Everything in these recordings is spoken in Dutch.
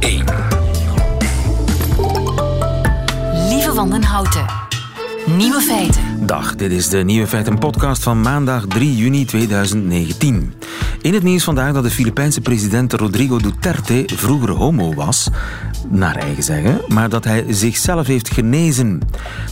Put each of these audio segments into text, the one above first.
1. Lieve Wandenhouten. Nieuwe feiten. Dag, dit is de Nieuwe Feiten podcast van maandag 3 juni 2019. In het nieuws vandaag dat de Filipijnse president Rodrigo Duterte vroeger homo was, naar eigen zeggen, maar dat hij zichzelf heeft genezen.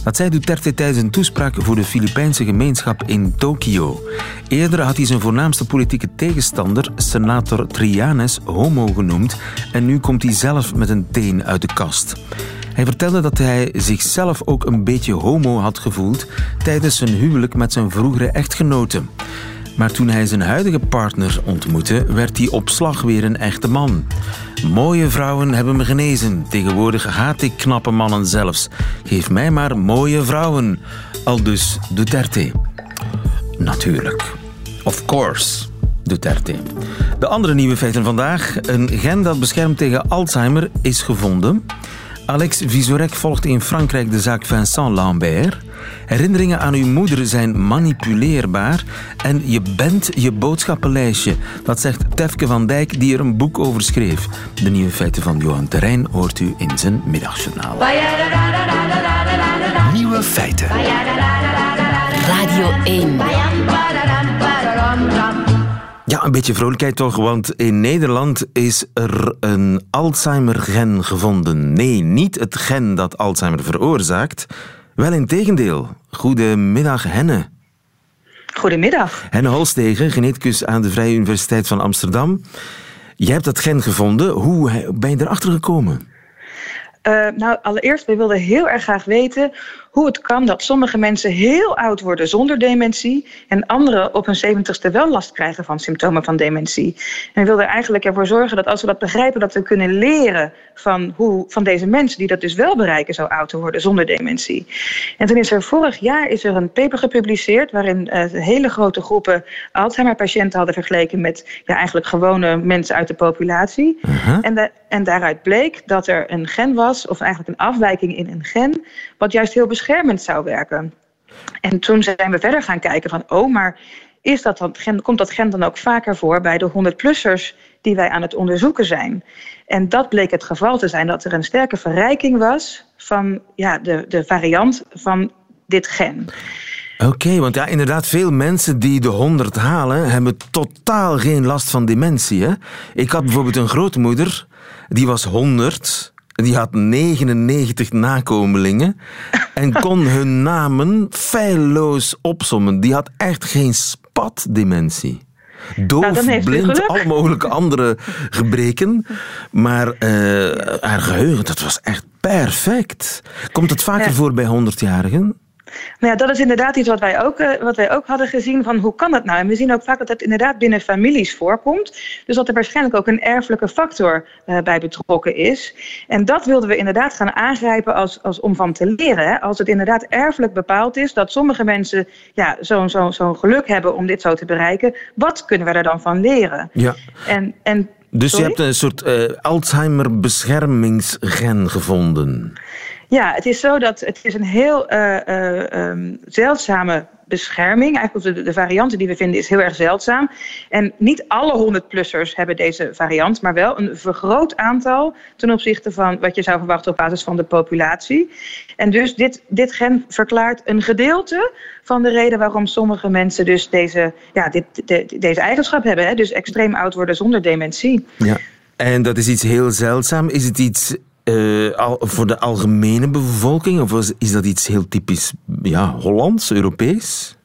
Dat zei Duterte tijdens een toespraak voor de Filipijnse gemeenschap in Tokio. Eerder had hij zijn voornaamste politieke tegenstander, senator Trianes, homo genoemd en nu komt hij zelf met een teen uit de kast. Hij vertelde dat hij zichzelf ook een beetje homo had gevoeld tijdens zijn huwelijk met zijn vroegere echtgenote. Maar toen hij zijn huidige partner ontmoette, werd hij op slag weer een echte man. Mooie vrouwen hebben me genezen. Tegenwoordig haat ik knappe mannen zelfs. Geef mij maar mooie vrouwen. Al dus Duterte. Natuurlijk. Of course. Duterte. De andere nieuwe feiten vandaag. Een gen dat beschermt tegen Alzheimer is gevonden. Alex Visorek volgt in Frankrijk de zaak Vincent Lambert. Herinneringen aan uw moeder zijn manipuleerbaar en je bent je boodschappenlijstje. Dat zegt Tefke van Dijk, die er een boek over schreef. De nieuwe feiten van Johan Terrein hoort u in zijn middagjournaal. Nieuwe feiten. Radio 1. Ja, een beetje vrolijkheid toch, want in Nederland is er een Alzheimer-gen gevonden. Nee, niet het gen dat Alzheimer veroorzaakt. Wel in tegendeel. Goedemiddag, Henne. Goedemiddag. Henne Holstegen, geneticus aan de Vrije Universiteit van Amsterdam. Jij hebt dat gen gevonden. Hoe ben je erachter gekomen? Uh, nou, allereerst, we wilden heel erg graag weten hoe het kan dat sommige mensen heel oud worden zonder dementie en anderen op hun zeventigste wel last krijgen van symptomen van dementie. En we wilden eigenlijk ervoor zorgen dat als we dat begrijpen, dat we kunnen leren van, hoe, van deze mensen die dat dus wel bereiken zo oud te worden zonder dementie. En toen is er vorig jaar is er een paper gepubliceerd waarin uh, hele grote groepen Alzheimer-patiënten hadden vergeleken met ja, eigenlijk gewone mensen uit de populatie. Uh-huh. En, de, en daaruit bleek dat er een gen was, of eigenlijk een afwijking in een gen, wat juist heel beschermend zou werken. En toen zijn we verder gaan kijken van, oh, maar is dat dan, komt dat gen dan ook vaker voor bij de 100-plussers die wij aan het onderzoeken zijn? En dat bleek het geval te zijn, dat er een sterke verrijking was van ja, de, de variant van dit gen. Oké, want ja, inderdaad, veel mensen die de 100 halen, hebben totaal geen last van dementie. Hè? Ik had bijvoorbeeld een grootmoeder, die was 100 die had 99 nakomelingen en kon hun namen feilloos opsommen. Die had echt geen spatdementie. Doof, nou, blind, alle mogelijke andere gebreken. Maar uh, haar geheugen, dat was echt perfect. Komt het vaker ja. voor bij 100-jarigen? Nou ja, dat is inderdaad iets wat wij, ook, uh, wat wij ook hadden gezien van hoe kan dat nou? En we zien ook vaak dat het inderdaad binnen families voorkomt. Dus dat er waarschijnlijk ook een erfelijke factor uh, bij betrokken is. En dat wilden we inderdaad gaan aangrijpen als, als om van te leren. Hè? Als het inderdaad erfelijk bepaald is dat sommige mensen ja, zo'n zo, zo geluk hebben om dit zo te bereiken. Wat kunnen we er dan van leren? Ja. En, en, dus sorry? je hebt een soort uh, Alzheimer-beschermingsgen gevonden. Ja, het is zo dat het is een heel uh, uh, um, zeldzame bescherming. Eigenlijk de, de varianten die we vinden is heel erg zeldzaam. En niet alle 100-plussers hebben deze variant, maar wel een vergroot aantal ten opzichte van wat je zou verwachten op basis van de populatie. En dus dit, dit gen verklaart een gedeelte van de reden waarom sommige mensen dus deze, ja, dit, de, deze eigenschap hebben. Hè? Dus extreem oud worden zonder dementie. Ja. En dat is iets heel zeldzaam. Is het iets uh, al, voor de algemene bevolking? Of is dat iets heel typisch ja, Hollands, Europees?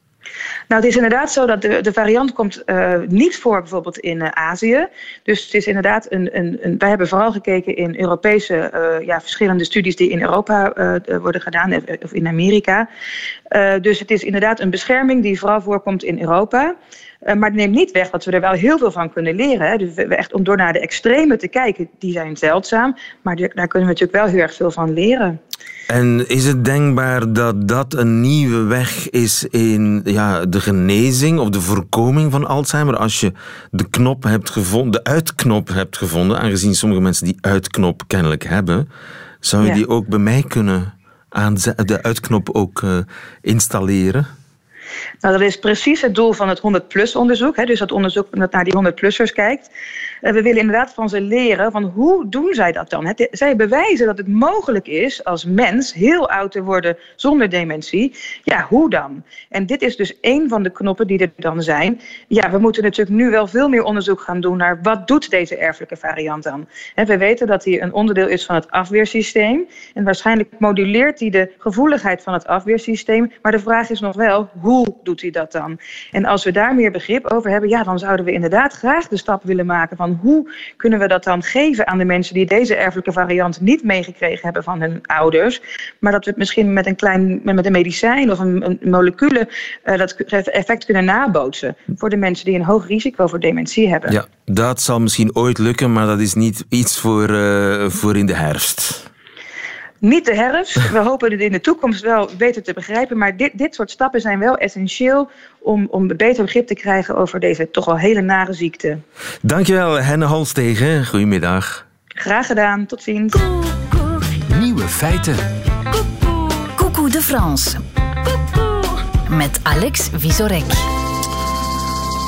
Nou, het is inderdaad zo dat de, de variant komt uh, niet voor bijvoorbeeld in uh, Azië. Dus het is inderdaad een, een, een wij hebben vooral gekeken in Europese ja, verschillende studies die in Europa worden gedaan of in Amerika. dus het is inderdaad een bescherming die vooral voorkomt in Europa. Uh, maar het neemt niet weg dat we er wel heel veel van kunnen leren. Hè. Dus we echt, om door naar de extreme te kijken, die zijn zeldzaam. Maar daar kunnen we natuurlijk wel heel erg veel van leren. En is het denkbaar dat dat een nieuwe weg is in ja, de genezing of de voorkoming van Alzheimer? Als je de knop hebt gevonden, de uitknop hebt gevonden, aangezien sommige mensen die uitknop kennelijk hebben, zou je ja. die ook bij mij kunnen aanzetten, de uitknop ook uh, installeren? Nou, dat is precies het doel van het 100-plus onderzoek. Hè, dus dat onderzoek dat naar die 100-plussers kijkt. We willen inderdaad van ze leren van hoe doen zij dat dan? Zij bewijzen dat het mogelijk is als mens heel oud te worden zonder dementie. Ja, hoe dan? En dit is dus één van de knoppen die er dan zijn. Ja, we moeten natuurlijk nu wel veel meer onderzoek gaan doen naar wat doet deze erfelijke variant dan? We weten dat hij een onderdeel is van het afweersysteem. En waarschijnlijk moduleert hij de gevoeligheid van het afweersysteem. Maar de vraag is nog wel, hoe doet hij dat dan? En als we daar meer begrip over hebben, ja, dan zouden we inderdaad graag de stap willen maken van hoe kunnen we dat dan geven aan de mensen die deze erfelijke variant niet meegekregen hebben van hun ouders. Maar dat we het misschien met een klein met een medicijn of een, een molecule uh, dat effect kunnen nabootsen voor de mensen die een hoog risico voor dementie hebben. Ja, dat zal misschien ooit lukken, maar dat is niet iets voor, uh, voor in de herfst. Niet de herfst. We hopen het in de toekomst wel beter te begrijpen. Maar dit, dit soort stappen zijn wel essentieel om, om beter begrip te krijgen over deze toch al hele nare ziekte. Dankjewel, Henne Holstegen. Goedemiddag. Graag gedaan. Tot ziens. Nieuwe feiten. Coucou de France. Met Alex Visorek.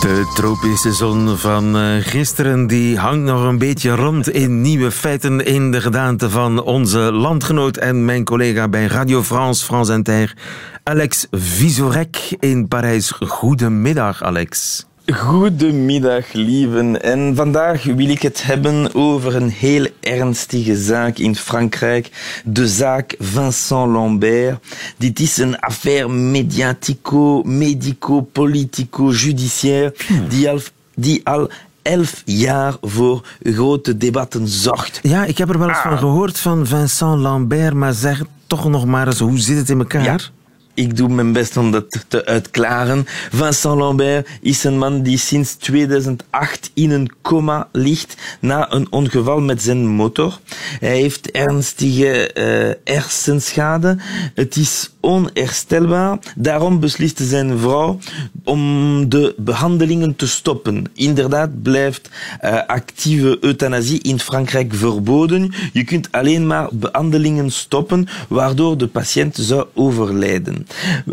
De tropische zon van eh, gisteren die hangt nog een beetje rond in nieuwe feiten in de gedaante van onze landgenoot en mijn collega bij Radio France, France Inter, Alex Visorek in Parijs. Goedemiddag, Alex. Goedemiddag, lieven. En vandaag wil ik het hebben over een heel ernstige zaak in Frankrijk. De zaak Vincent Lambert. Dit is een affaire mediatico, medico, politico, judiciaire hmm. die al, die al elf jaar voor grote debatten zorgt. Ja, ik heb er wel eens van ah. gehoord van Vincent Lambert, maar zeg toch nog maar eens, hoe zit het in elkaar? Ja. Ik doe mijn best om dat te uitklaren. Vincent Lambert is een man die sinds 2008 in een coma ligt na een ongeval met zijn motor. Hij heeft ernstige uh, hersenschade. Het is onherstelbaar. Daarom besliste zijn vrouw om de behandelingen te stoppen. Inderdaad blijft uh, actieve euthanasie in Frankrijk verboden. Je kunt alleen maar behandelingen stoppen waardoor de patiënt zou overlijden.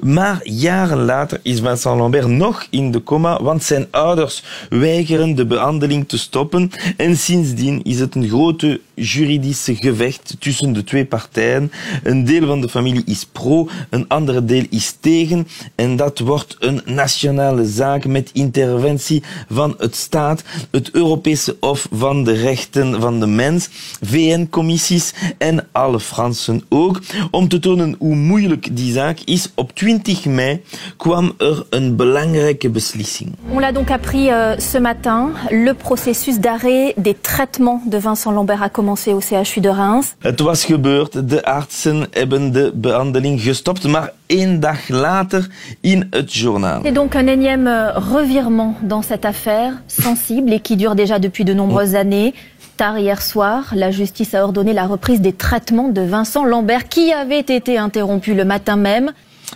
Maar jaren later is Vincent Lambert nog in de coma, want zijn ouders weigeren de behandeling te stoppen. En sindsdien is het een grote juridische gevecht tussen de twee partijen. Een deel van de familie is pro, een andere deel is tegen. En dat wordt een nationale zaak met interventie van het staat, het Europese Hof van de Rechten van de Mens, VN-commissies en alle Fransen ook, om te tonen hoe moeilijk die zaak is. Op 20 mei kwam er een belangrijke beslissing. On l'a donc appris uh, ce matin, le processus d'arrêt des traitements de Vincent Lambert a commencé au CHU de Reims. Het was gebeurd, de artsen hebben de behandeling gestopt, maar één dag later in het journaal. C'est donc un énième euh, revirement dans cette affaire sensible et qui dure déjà depuis de nombreuses années. Tard hier soir, la justice a ordonné la reprise des traitements de Vincent Lambert qui avait été interrompu le matin même.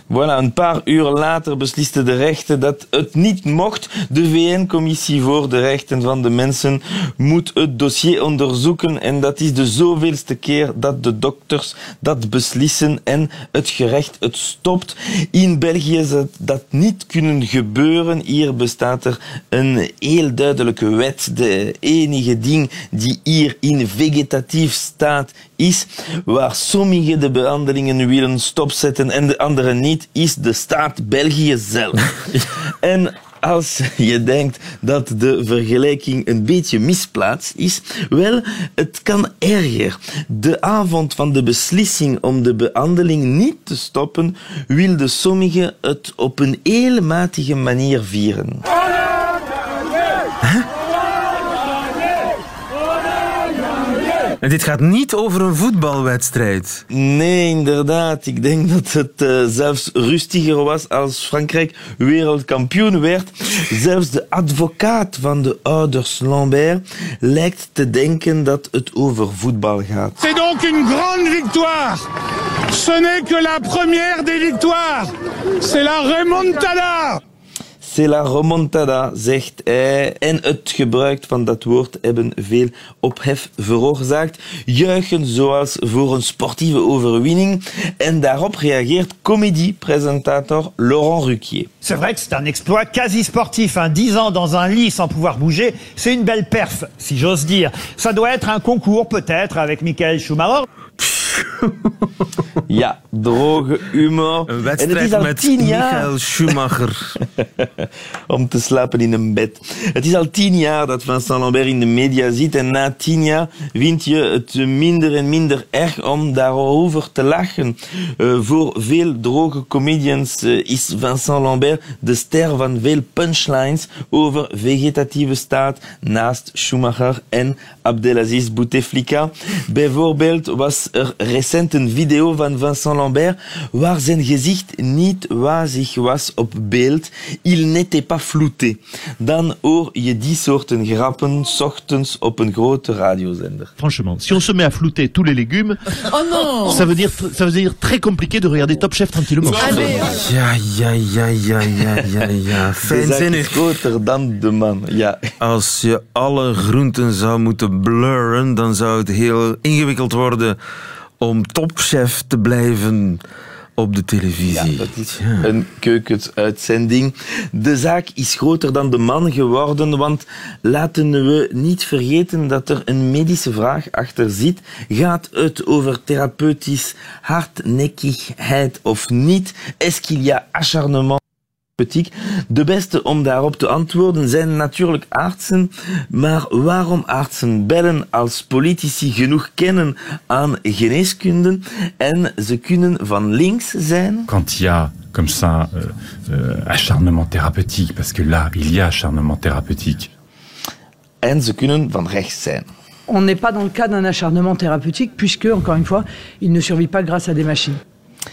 Voilà, een paar uur later besliste de rechter dat het niet mocht. De VN-commissie voor de rechten van de mensen moet het dossier onderzoeken en dat is de zoveelste keer dat de dokters dat beslissen en het gerecht het stopt. In België zou dat niet kunnen gebeuren. Hier bestaat er een heel duidelijke wet. De enige ding die hier in vegetatief staat is waar sommige de behandelingen willen stopzetten en de andere niet, is de staat België zelf. en als je denkt dat de vergelijking een beetje misplaatst is, wel, het kan erger. De avond van de beslissing om de behandeling niet te stoppen, wilden sommigen het op een heel matige manier vieren. En dit gaat niet over een voetbalwedstrijd. Nee, inderdaad. Ik denk dat het uh, zelfs rustiger was als Frankrijk wereldkampioen werd. Zelfs de advocaat van de ouders Lambert lijkt te denken dat het over voetbal gaat. C'est donc une grande victoire. Ce n'est que la première des victoires. C'est la remontada. C'est la remontada, zegt hij. En het gebruik van dat woord hebben veel ophef veroorzaakt. Juichen zoals voor een sportieve overwinning. En daarop reageert comédie-presentator Laurent Ruquier. C'est vrai que c'est un exploit quasi sportif. Hein. 10 ans dans un lit sans pouvoir bouger, c'est une belle perf, si j'ose dire. Ça doit être un concours peut-être avec Michael Schumacher. Ja, droge humor. Een wedstrijd met Michael Schumacher. om te slapen in een bed. Het is al tien jaar dat Vincent Lambert in de media zit en na tien jaar vind je het minder en minder erg om daarover te lachen. Eh, voor veel droge comedians eh, is Vincent Lambert de ster van veel punchlines over vegetatieve staat naast Schumacher en Abdelaziz Bouteflika. Bijvoorbeeld was er recent een video van Vincent Lambert waar zijn gezicht niet wazig was op beeld. Il n'était pas flouté. Dan hoor je die soorten grappen 's ochtends op een grote radiozender. Franchement, si on se met à flouter tous les légumes, ça veut dire ça veut dire très compliqué de regarder Top Chef tranquillement. Ja, ja, ja, ja, ja, ja, ja. Zaak is Fijnzinnig. groter dan de man. Ja. Als je alle groenten zou moeten blurren, dan zou het heel ingewikkeld worden om topchef te blijven op de televisie. Ja, dat is een keukensuitzending. De zaak is groter dan de man geworden, want laten we niet vergeten dat er een medische vraag achter zit. Gaat het over therapeutisch hardnekkigheid of niet? Est-ce qu'il y a acharnement therapeutiek? De beste om daarop te antwoorden zijn natuurlijk artsen, maar waarom artsen bellen als politici genoeg kennen aan geneeskunde en ze kunnen van links zijn? quand il y a comme ça euh, euh, acharnement thérapeutique, parce que là, il y a acharnement thérapeutique. en ze kunnen van rechts zijn. On n'est pas dans le cas d'un acharnement thérapeutique, puisque, encore une fois, il ne survit pas grâce à des machines.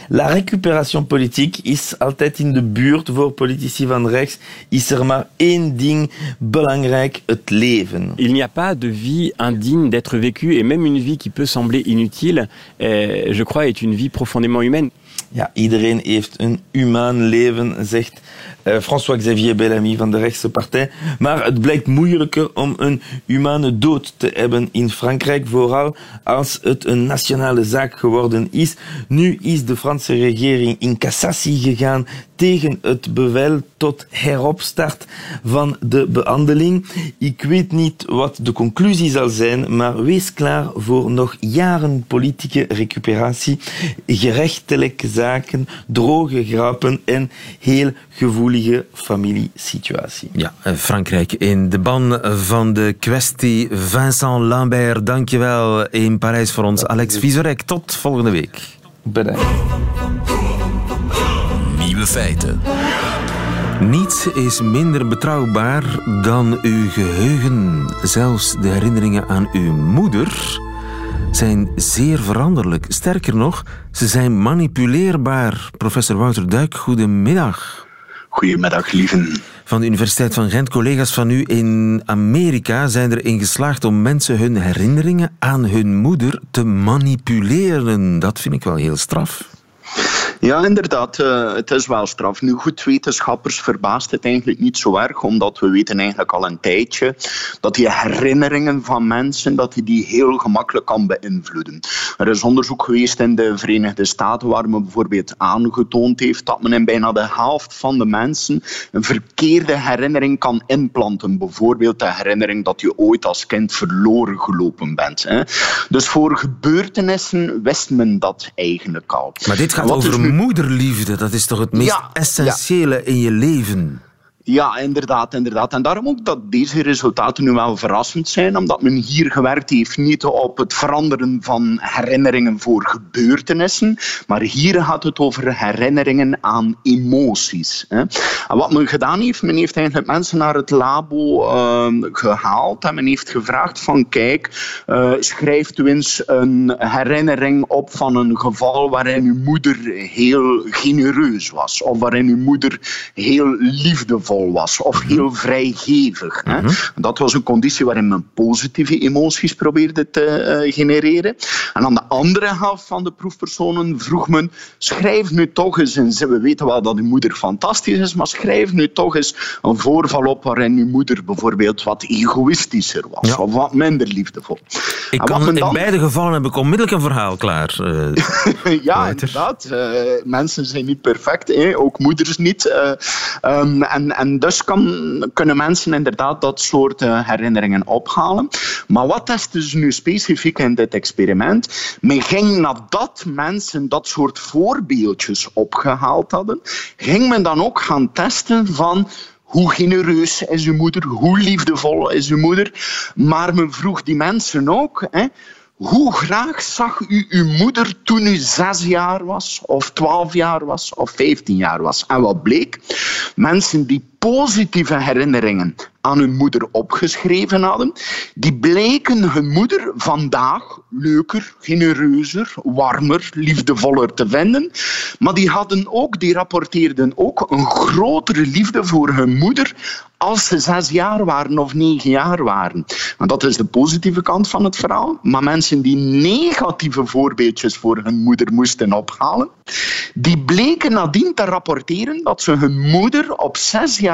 La récupération politique is altijd in de buurt voor politici van rechts. Is er maar één ding belangrijk, het leven. Il n'y a pas de vie indigne d'être vécue et même une vie qui peut sembler inutile, euh, je crois, est une vie profondément humaine. Ja, iedereen heeft een humaan leven, zegt eh, François-Xavier Bellamy van de rechtse partij. Maar het blijkt moeilijker om een humane dood te hebben in Frankrijk, vooral als het een nationale zaak geworden is. Nu is de Franse regering in cassatie gegaan tegen het bevel tot heropstart van de behandeling. Ik weet niet wat de conclusie zal zijn, maar wees klaar voor nog jaren politieke recuperatie, gerechtelijke zaken, droge grappen en heel gevoelige familiesituatie. Ja, eh, Frankrijk in de ban van de kwestie. Vincent Lambert, dankjewel in Parijs voor ons. Alex Vizorek, tot volgende week. Bedankt. Nieuwe feiten. Niets is minder betrouwbaar dan uw geheugen. Zelfs de herinneringen aan uw moeder zijn zeer veranderlijk. Sterker nog, ze zijn manipuleerbaar. Professor Wouter Duik, goedemiddag. Goedemiddag, lieven. Van de Universiteit van Gent, collega's van u in Amerika zijn erin geslaagd om mensen hun herinneringen aan hun moeder te manipuleren. Dat vind ik wel heel straf. Ja, inderdaad. eh, het is wel straf. Nu goed, wetenschappers verbaast het eigenlijk niet zo erg, omdat we weten eigenlijk al een tijdje dat die herinneringen van mensen, dat die, die heel gemakkelijk kan beïnvloeden. Er is onderzoek geweest in de Verenigde Staten waar men bijvoorbeeld aangetoond heeft dat men in bijna de helft van de mensen een verkeerde herinnering kan inplanten. Bijvoorbeeld de herinnering dat je ooit als kind verloren gelopen bent. Hè. Dus voor gebeurtenissen wist men dat eigenlijk al. Maar dit gaat Is over moederliefde. Dat is toch het meest essentiële in je leven? Ja, inderdaad, inderdaad. En daarom ook dat deze resultaten nu wel verrassend zijn, omdat men hier gewerkt heeft niet op het veranderen van herinneringen voor gebeurtenissen, maar hier gaat het over herinneringen aan emoties. Hè. En wat men gedaan heeft, men heeft eigenlijk mensen naar het labo ehm, gehaald en men heeft gevraagd van kijk, eh, schrijft u eens een herinnering op van een geval waarin uw moeder heel genereus was of waarin uw moeder heel liefdevol liefdevol was of heel vrijgevig. Hè. Dat was een conditie waarin men positieve emoties probeerde te eh, genereren. En aan de andere helft van de proefpersonen vroeg men, schrijf nu toch eens, en we weten wel dat uw moeder fantastisch is, maar schrijf nu toch eens een voorval op waarin uw moeder bijvoorbeeld wat egoïstischer was of wat minder liefdevol. Ik kan, in beide gevallen heb ik onmiddellijk een verhaal klaar. eh. ja, inderdaad. Eh, mensen zijn niet perfect, hè? ook moeders niet. Eh, ehm, en, en dus kunnen mensen inderdaad dat soort eh, herinneringen ophalen. Maar wat testen ze nu specifiek in dit experiment? Men ging nadat mensen dat soort voorbeeldjes opgehaald hadden, ging men dan ook gaan testen van hoe genereus is uw moeder, hoe liefdevol is uw moeder. Maar men vroeg die mensen ook, hè, hoe graag zag u uw moeder toen u zes jaar was, of twaalf jaar was, of vijftien jaar was? En wat bleek? Mensen die positieve herinneringen aan hun moeder opgeschreven hadden, die bleken hun moeder vandaag leuker, genereuzer, warmer, liefdevoller te vinden. Maar die, hadden ook, die rapporteerden ook een grotere liefde voor hun moeder als ze zes jaar waren of negen jaar waren. En dat is de positieve kant van het verhaal. Maar mensen die negatieve voorbeeldjes voor hun moeder moesten ophalen, die bleken nadien te rapporteren dat ze hun moeder op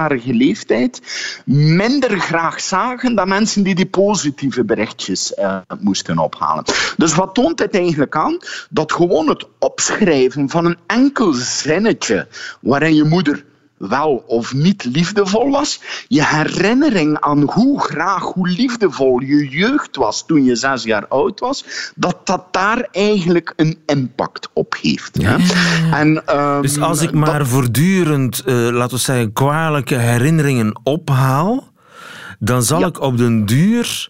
leeftijd minder graag zagen dan mensen die die positieve berichtjes eh, moesten ophalen. Dus wat toont dit eigenlijk aan? Dat gewoon het opschrijven van een enkel zinnetje waarin je moeder wel of niet liefdevol was, je herinnering aan hoe graag, hoe liefdevol je jeugd was toen je zes jaar oud was, dat dat daar eigenlijk een impact op heeft. hè. En, ehm, Dus als ik maar voortdurend, eh, laten we zeggen, kwalijke herinneringen ophaal, dan zal ik op den duur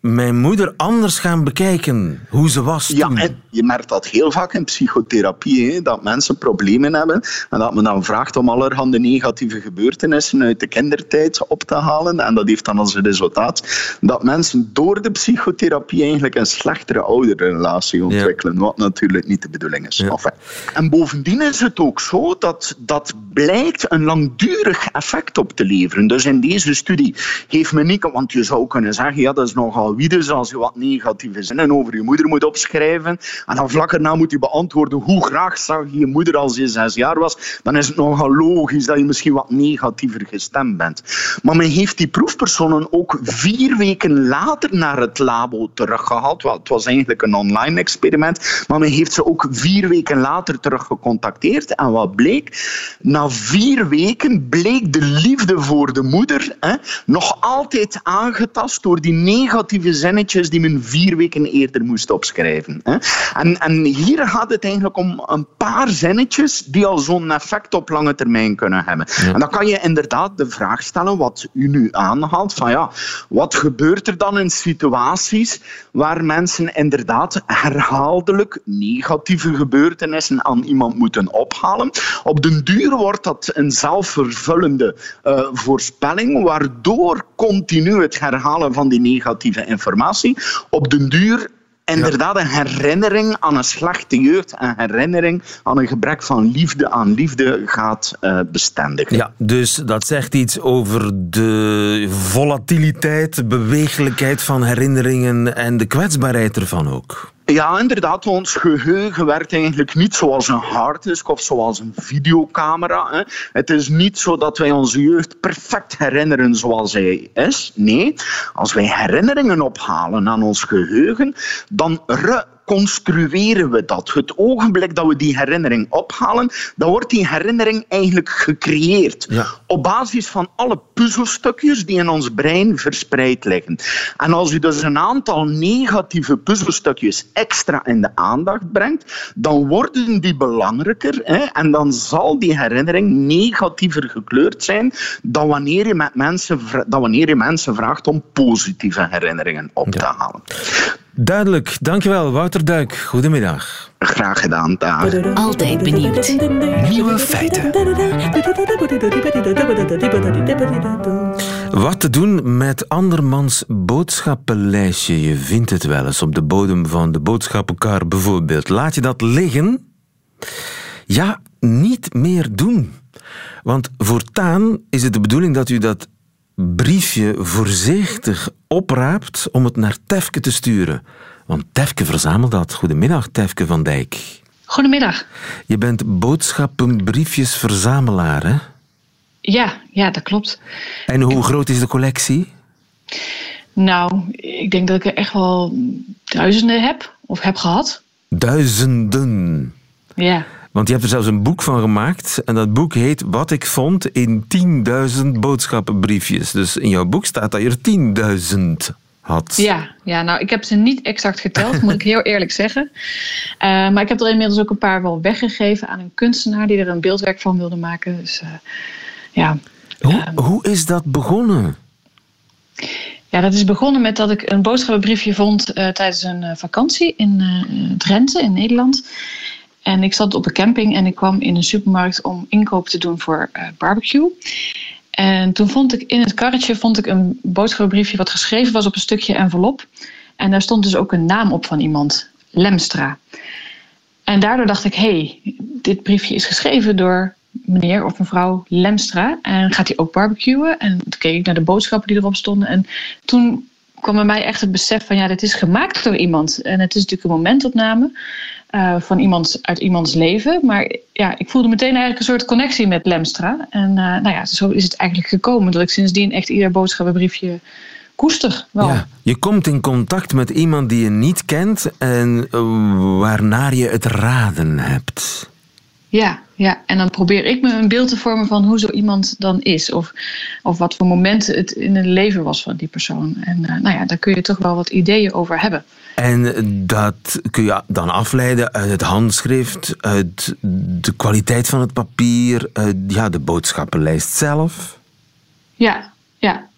mijn moeder anders gaan bekijken. Hoe ze was Ja, toen. en je merkt dat heel vaak in psychotherapie, hè, dat mensen problemen hebben en dat men dan vraagt om allerhande negatieve gebeurtenissen uit de kindertijd op te halen. En dat heeft dan als resultaat dat mensen door de psychotherapie eigenlijk een slechtere ouderrelatie ontwikkelen, wat natuurlijk niet de bedoeling is. En bovendien is het ook zo dat dat blijkt een langdurig effect op te leveren. Dus in deze studie heeft men niet, want je zou kunnen zeggen, ja, dat is nogal als je wat negatieve zinnen over je moeder moet opschrijven en dan vlak erna moet je beantwoorden hoe graag zag je je moeder als je zes jaar was, dan is het nogal logisch dat je misschien wat negatiever gestemd bent. Maar men heeft die proefpersonen ook vier weken later naar het labo teruggehaald. Het was eigenlijk een online experiment, maar men heeft ze ook vier weken later terug gecontacteerd. En wat bleek? Na vier weken bleek de liefde voor de moeder hè, nog altijd aangetast door die negatieve zinnetjes die men vier weken eerder moest opschrijven. Hè. En, en hier gaat het eigenlijk om een paar zinnetjes die al zo'n effect op lange termijn kunnen hebben. En dan kan je inderdaad de vraag stellen, wat u nu aanhaalt, van ja, wat gebeurt er dan in situaties waar mensen inderdaad herhaaldelijk negatieve gebeurtenissen aan iemand moeten ophalen? Op den duur wordt dat een zelfvervullende eh, voorspelling, waardoor continu het herhalen van die negatieve informatie op den duur inderdaad een herinnering aan een slechte jeugd, een herinnering aan een gebrek van liefde aan liefde gaat eh, bestendigen. Ja, dus dat zegt iets over de volatiliteit, bewegelijkheid van herinneringen en de kwetsbaarheid ervan ook. Ja, inderdaad. Ons geheugen werkt eigenlijk niet zoals een harddisk of zoals een videocamera. Hè. Het is niet zo dat wij onze jeugd perfect herinneren zoals zij is. Nee, als wij herinneringen ophalen aan ons geheugen, dan reconstrueren we dat. Het ogenblik dat we die herinnering ophalen, dan wordt die herinnering eigenlijk gecreëerd. Op basis van alle puzzelstukjes die in ons brein verspreid liggen. En als u dus een aantal negatieve puzzelstukjes extra in de aandacht brengt, dan worden die belangrijker hè, en dan zal die herinnering negatiever gekleurd zijn dan wanneer je, met mensen, dan wanneer je mensen vraagt om positieve herinneringen op te halen. Duidelijk, dankjewel Wouter Duik. Goedemiddag. Graag gedaan, dag. Altijd benieuwd. Nieuwe feiten. Wat te doen met andermans boodschappenlijstje? Je vindt het wel eens op de bodem van de boodschappenkar bijvoorbeeld. Laat je dat liggen? Ja, niet meer doen. Want voortaan is het de bedoeling dat u dat briefje voorzichtig opraapt om het naar Tefke te sturen. Want Tefke verzamelt dat. Goedemiddag, Tefke van Dijk. Goedemiddag. Je bent boodschappenbriefjesverzamelaar, hè? Ja, ja, dat klopt. En hoe groot is de collectie? Nou, ik denk dat ik er echt wel duizenden heb of heb gehad. Duizenden. Ja. Want je hebt er zelfs een boek van gemaakt. En dat boek heet Wat ik vond in 10.000 boodschappenbriefjes. Dus in jouw boek staat dat je er 10.000 had. Ja, ja, nou, ik heb ze niet exact geteld, moet ik heel eerlijk zeggen. Eh, maar ik heb er inmiddels ook een paar wel weggegeven aan een kunstenaar die er een beeldwerk van wilde maken. Dus uh, ja. Hoe, hoe is dat begonnen? Ja, dat is begonnen met dat ik een boodschappenbriefje vond uh, tijdens een vakantie in Drenthe in Nederland. En ik zat op een camping en ik kwam in een supermarkt om inkoop te doen voor barbecue. En toen vond ik in het karretje vond ik een boodschappenbriefje wat geschreven was op een stukje envelop. En daar stond dus ook een naam op van iemand, Lemstra. En daardoor dacht ik, hey, dit briefje is geschreven door meneer of mevrouw Lemstra. En gaat hij ook barbecuen? En toen keek ik naar de boodschappen die erop stonden. En toen kwam bij mij echt het besef van, ja, dit is gemaakt door iemand. En het is natuurlijk een momentopname. Uh, van iemand uit iemands leven. Maar ja, ik voelde meteen eigenlijk een soort connectie met Lemstra. En uh, nou ja, zo is het eigenlijk gekomen dat ik sindsdien echt ieder boodschappenbriefje koester. Wel. Ja, je komt in contact met iemand die je niet kent en uh, waarnaar je het raden hebt. Ja, ja, en dan probeer ik me een beeld te vormen van hoe zo iemand dan is. Of, of wat voor momenten het in het leven was van die persoon. En nou ja, daar kun je toch wel wat ideeën over hebben. En dat kun je dan afleiden uit het handschrift, uit de kwaliteit van het papier, uit ja, de boodschappenlijst zelf. Ja, ja.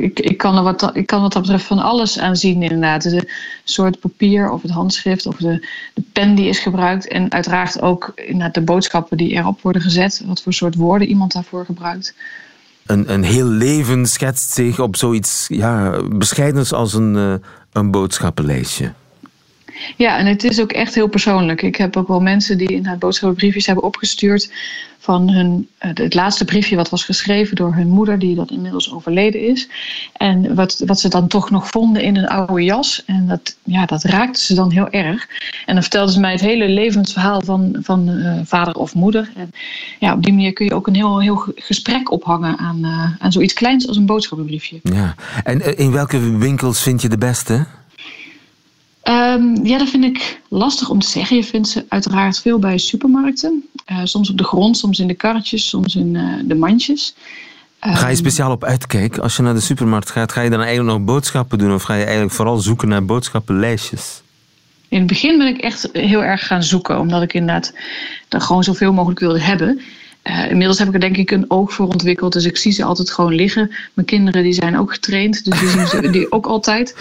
Ik, ik, kan er wat, ik kan wat dat betreft van alles aan zien, inderdaad. De soort papier of het handschrift of de, de pen die is gebruikt. En uiteraard ook inderdaad de boodschappen die erop worden gezet. Wat voor soort woorden iemand daarvoor gebruikt. Een, een heel leven schetst zich op zoiets ja, bescheidens als een, uh, een boodschappenlijstje. Ja, en het is ook echt heel persoonlijk. Ik heb ook wel mensen die inderdaad boodschappenbriefjes hebben opgestuurd van hun, het laatste briefje wat was geschreven door hun moeder, die dat inmiddels overleden is. En wat, wat ze dan toch nog vonden in een oude jas. En dat, ja, dat raakte ze dan heel erg. En dan vertelden ze mij het hele levensverhaal van, van uh, vader of moeder. En ja, op die manier kun je ook een heel, heel gesprek ophangen aan, uh, aan zoiets kleins als een boodschappenbriefje. Ja, en in welke winkels vind je de beste? Um, ja, dat vind ik lastig om te zeggen. Je vindt ze uiteraard veel bij supermarkten. Uh, soms op de grond, soms in de karretjes, soms in uh, de mandjes. Um, ga je speciaal op uitkijk? Als je naar de supermarkt gaat, ga je dan eigenlijk nog boodschappen doen? Of ga je eigenlijk vooral zoeken naar boodschappenlijstjes? In het begin ben ik echt heel erg gaan zoeken. Omdat ik inderdaad er gewoon zoveel mogelijk wilde hebben. Uh, inmiddels heb ik er denk ik een oog voor ontwikkeld. Dus ik zie ze altijd gewoon liggen. Mijn kinderen die zijn ook getraind. Dus die zien ze die ook altijd.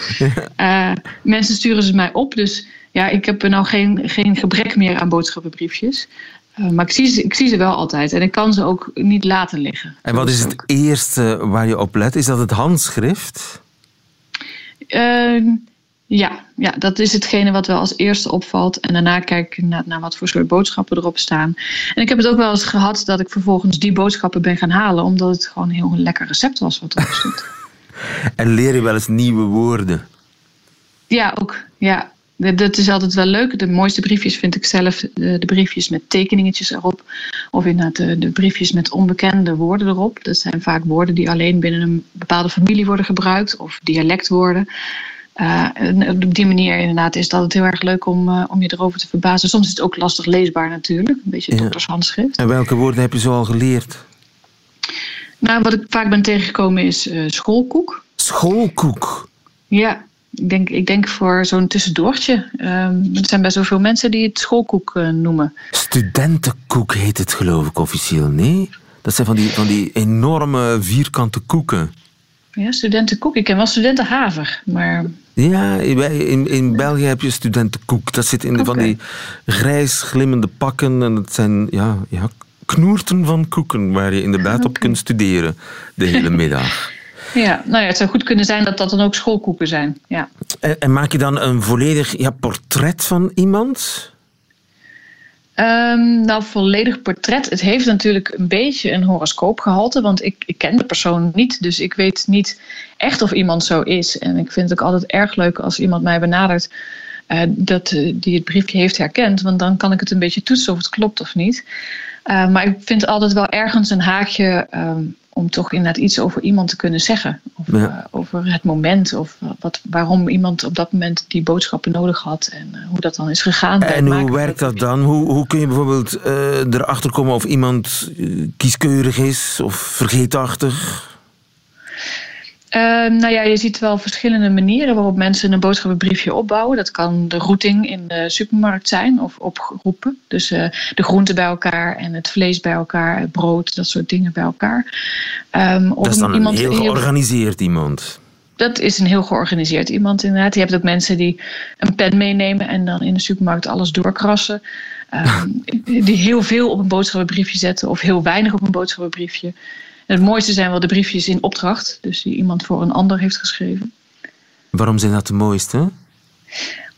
Uh, mensen sturen ze mij op. Dus ja, ik heb er nou geen, geen gebrek meer aan boodschappenbriefjes. Uh, maar ik zie, ze, ik zie ze wel altijd. En ik kan ze ook niet laten liggen. En wat is het eerste waar je op let? Is dat het handschrift? Ja, ja, dat is hetgene wat wel als eerste opvalt. En daarna kijk ik naar, naar wat voor soort boodschappen erop staan. En ik heb het ook wel eens gehad dat ik vervolgens die boodschappen ben gaan halen. Omdat het gewoon een heel lekker recept was wat erop stond. en leer je wel eens nieuwe woorden? Ja, ook. Ja, dat is altijd wel leuk. De mooiste briefjes vind ik zelf de, de briefjes met tekeningetjes erop. Of inderdaad de, de, briefjes met onbekende woorden erop. Dat zijn vaak woorden die alleen binnen een bepaalde familie worden gebruikt. Of dialectwoorden. Uh, op die manier inderdaad is dat het heel erg leuk om, uh, om je erover te verbazen. Soms is het ook lastig leesbaar natuurlijk. Een beetje ja. doktershandschrift. En welke woorden heb je zo al geleerd? Nou, wat ik vaak ben tegengekomen is uh, schoolkoek. Schoolkoek? Ja, ik denk, ik denk voor zo'n tussendoortje. Um, er zijn best wel veel mensen die het schoolkoek noemen. Studentenkoek heet het geloof ik officieel, nee? Dat zijn van die, van die enorme vierkante koeken. Ja, studentenkoek. Ik ken wel studentenhaver, maar... Ja, in, in België heb je studentenkoek. Dat zit in okay. van die grijs glimmende pakken. En het zijn ja, ja, knoerten van koeken waar je inderdaad okay. op kunt studeren de hele middag. Ja, nou ja, het zou goed kunnen zijn dat dat dan ook schoolkoeken zijn. Ja. En, en maak je dan een volledig ja, portret van iemand? Um, nou, volledig portret. Het heeft natuurlijk een beetje een horoscoopgehalte, want ik, ik ken de persoon niet. Dus ik weet niet echt of iemand zo is. En ik vind het ook altijd erg leuk als iemand mij benadert uh, dat, uh, die het briefje heeft herkend. Want dan kan ik het een beetje toetsen of het klopt of niet. Uh, maar ik vind altijd wel ergens een haakje um, om toch inderdaad iets over iemand te kunnen zeggen. Of, ja. over het moment of wat, waarom iemand op dat moment die boodschappen nodig had en hoe dat dan is gegaan. En hoe werkt dat dan? Hoe, hoe kun je bijvoorbeeld erachter komen of iemand kieskeurig is of vergeetachtig? Uh, nou ja, je ziet wel verschillende manieren waarop mensen een boodschappenbriefje opbouwen. Dat kan de routing in de supermarkt zijn of opgroepen. Dus uh, de groenten bij elkaar en het vlees bij elkaar, het brood, dat soort dingen bij elkaar. Um, dat is dan iemand een heel georganiseerd iemand. Dat is een heel georganiseerd iemand inderdaad. Je hebt ook mensen die een pen meenemen en dan in de supermarkt alles doorkrassen. Um, die heel veel op een boodschappenbriefje zetten of heel weinig op een boodschappenbriefje. Het mooiste zijn wel de briefjes in opdracht, dus die iemand voor een ander heeft geschreven. Waarom zijn dat de mooiste?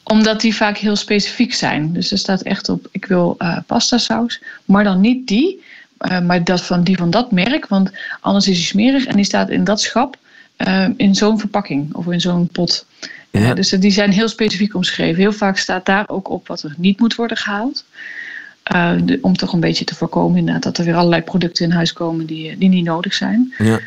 Omdat die vaak heel specifiek zijn. Dus er staat echt op, ik wil uh, pasta saus, maar dan niet die, uh, maar dat van die van dat merk, want anders is hij smerig en die staat in dat schap uh, in zo'n verpakking of in zo'n pot. Ja. dus die zijn heel specifiek omschreven. Heel vaak staat daar ook op wat er niet moet worden gehaald. Uh, de, om toch een beetje te voorkomen inderdaad, dat er weer allerlei producten in huis komen die, die niet nodig zijn. Ja.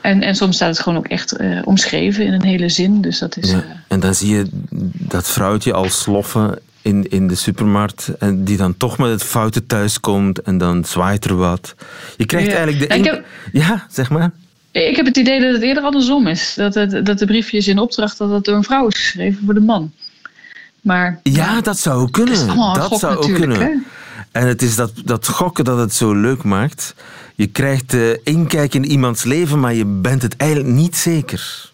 En, en soms staat het gewoon ook echt uh, omschreven in een hele zin. Dus dat is, ja. En dan zie je dat vrouwtje al sloffen in, in de supermarkt en die dan toch met het foute thuis komt en dan zwaait er wat. Je krijgt ja. eigenlijk de... In... Heb... Ja, zeg maar. Ik heb het idee dat het eerder andersom is. Dat, het, dat de briefjes in opdracht dat het door een vrouw is geschreven voor de man. Maar, ja, dat zou kunnen. Dat zou ook kunnen. Hè? En het is dat, dat gokken dat het zo leuk maakt. Je krijgt uh, inkijk in iemands leven, maar je bent het eigenlijk niet zeker.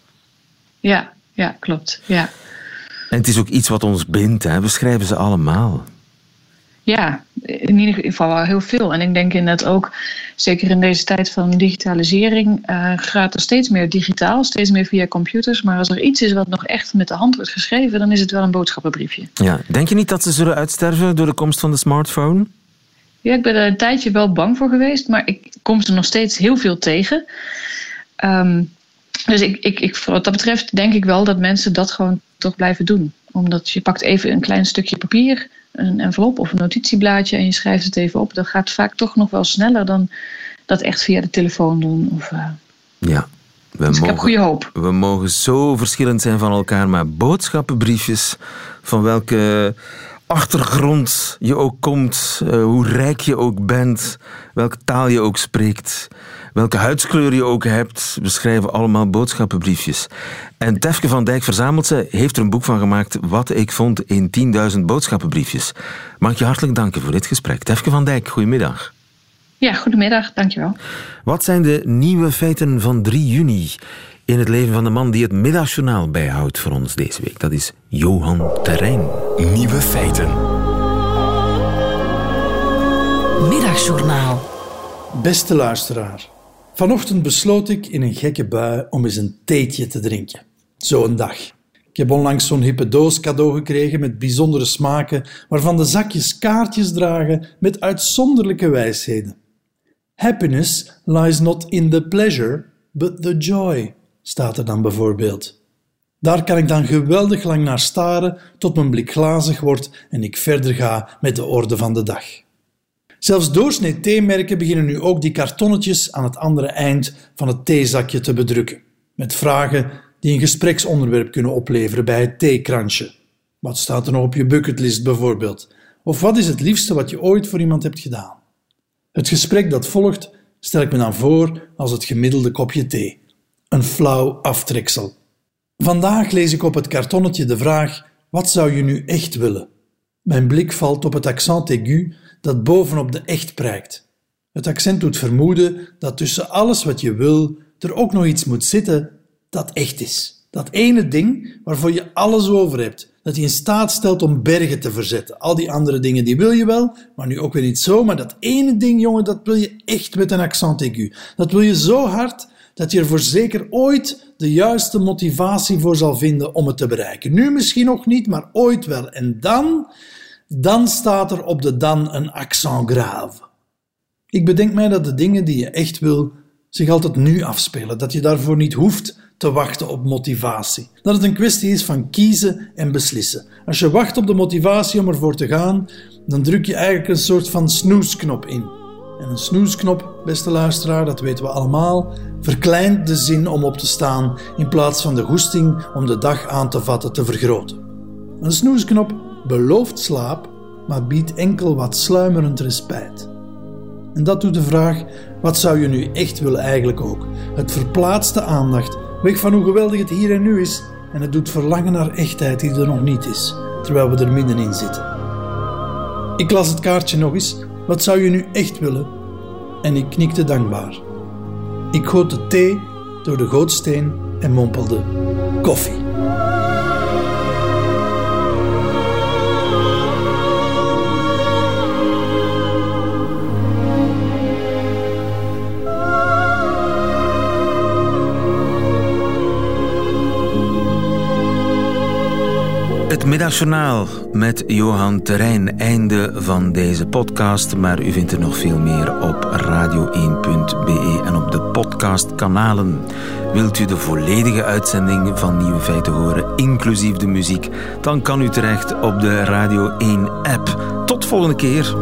Ja, ja, klopt. Ja. En het is ook iets wat ons bindt, hè? we schrijven ze allemaal. Ja, in ieder geval wel heel veel. En ik denk inderdaad ook, zeker in deze tijd van digitalisering, uh, gaat er steeds meer digitaal, steeds meer via computers. Maar als er iets is wat nog echt met de hand wordt geschreven, dan is het wel een boodschappenbriefje. Ja. Denk je niet dat ze zullen uitsterven door de komst van de smartphone? Ja, ik ben er een tijdje wel bang voor geweest, maar ik kom er nog steeds heel veel tegen. Um, dus ik, ik, ik, wat dat betreft denk ik wel dat mensen dat gewoon toch blijven doen. Omdat je pakt even een klein stukje papier, een envelop of een notitieblaadje en je schrijft het even op. Dat gaat vaak toch nog wel sneller dan dat echt via de telefoon doen. Of, uh... Ja. We dus mogen, ik heb goede hoop. We mogen zo verschillend zijn van elkaar, maar boodschappenbriefjes, van welke achtergrond je ook komt, uh, hoe rijk je ook bent, welke taal je ook spreekt, welke huidskleur je ook hebt. We schrijven allemaal boodschappenbriefjes. En Tefke van Dijk verzamelt ze, heeft er een boek van gemaakt, Wat ik vond in 10.000 boodschappenbriefjes. Mag ik je hartelijk danken voor dit gesprek. Tefke van Dijk, goedemiddag. Ja, goedemiddag, dankjewel. Wat zijn de nieuwe feiten van 3 juni in het leven van de man die het middagjournaal bijhoudt voor ons deze week? Dat is Johan Terrein. Nieuwe feiten. Middagjournaal. Beste luisteraar. Vanochtend besloot ik in een gekke bui om eens een theetje te drinken. Zo'n dag. Ik heb onlangs zo'n hippe doos cadeau gekregen met bijzondere smaken, waarvan de zakjes kaartjes dragen met uitzonderlijke wijsheden. Happiness lies not in the pleasure, but the joy, staat er dan bijvoorbeeld. Daar kan ik dan geweldig lang naar staren tot mijn blik glazig wordt en ik verder ga met de orde van de dag. Zelfs doorsnee theemerken beginnen nu ook die kartonnetjes aan het andere eind van het theezakje te bedrukken, met vragen die een gespreksonderwerp kunnen opleveren bij het theekransje. Wat staat er nog op je bucketlist bijvoorbeeld? Of wat is het liefste wat je ooit voor iemand hebt gedaan? Het gesprek dat volgt stel ik me dan voor als het gemiddelde kopje thee. Een flauw aftreksel. Vandaag lees ik op het kartonnetje de vraag: wat zou je nu echt willen? Mijn blik valt op het accent aigu dat bovenop de echt prijkt. Het accent doet vermoeden dat tussen alles wat je wil er ook nog iets moet zitten dat echt is. Dat ene ding waarvoor je alles over hebt, dat je in staat stelt om bergen te verzetten. Al die andere dingen die wil je wel, maar nu ook weer niet zo. Maar dat ene ding, jongen, dat wil je echt met een accent aigu. Dat wil je zo hard dat je er voor zeker ooit de juiste motivatie voor zal vinden om het te bereiken. Nu misschien nog niet, maar ooit wel. En dan, dan staat er op de dan een accent grave. Ik bedenk mij dat de dingen die je echt wil zich altijd nu afspelen, dat je daarvoor niet hoeft te wachten op motivatie. Dat het een kwestie is van kiezen en beslissen. Als je wacht op de motivatie om ervoor te gaan, dan druk je eigenlijk een soort van snoesknop in. En een snoesknop, beste luisteraar, dat weten we allemaal, verkleint de zin om op te staan in plaats van de goesting om de dag aan te vatten te vergroten. Een snoesknop belooft slaap, maar biedt enkel wat sluimerend respijt. En dat doet de vraag: wat zou je nu echt willen eigenlijk ook? Het verplaatst de aandacht weg van hoe geweldig het hier en nu is en het doet verlangen naar echtheid die er nog niet is, terwijl we er middenin zitten. Ik las het kaartje nog eens. Wat zou je nu echt willen? En ik knikte dankbaar. Ik goot de thee door de gootsteen en mompelde: koffie. Het met Johan Terrein. Einde van deze podcast, maar u vindt er nog veel meer op radio1.be en op de podcastkanalen. Wilt u de volledige uitzending van Nieuwe Feiten horen, inclusief de muziek, dan kan u terecht op de Radio 1 app. Tot volgende keer.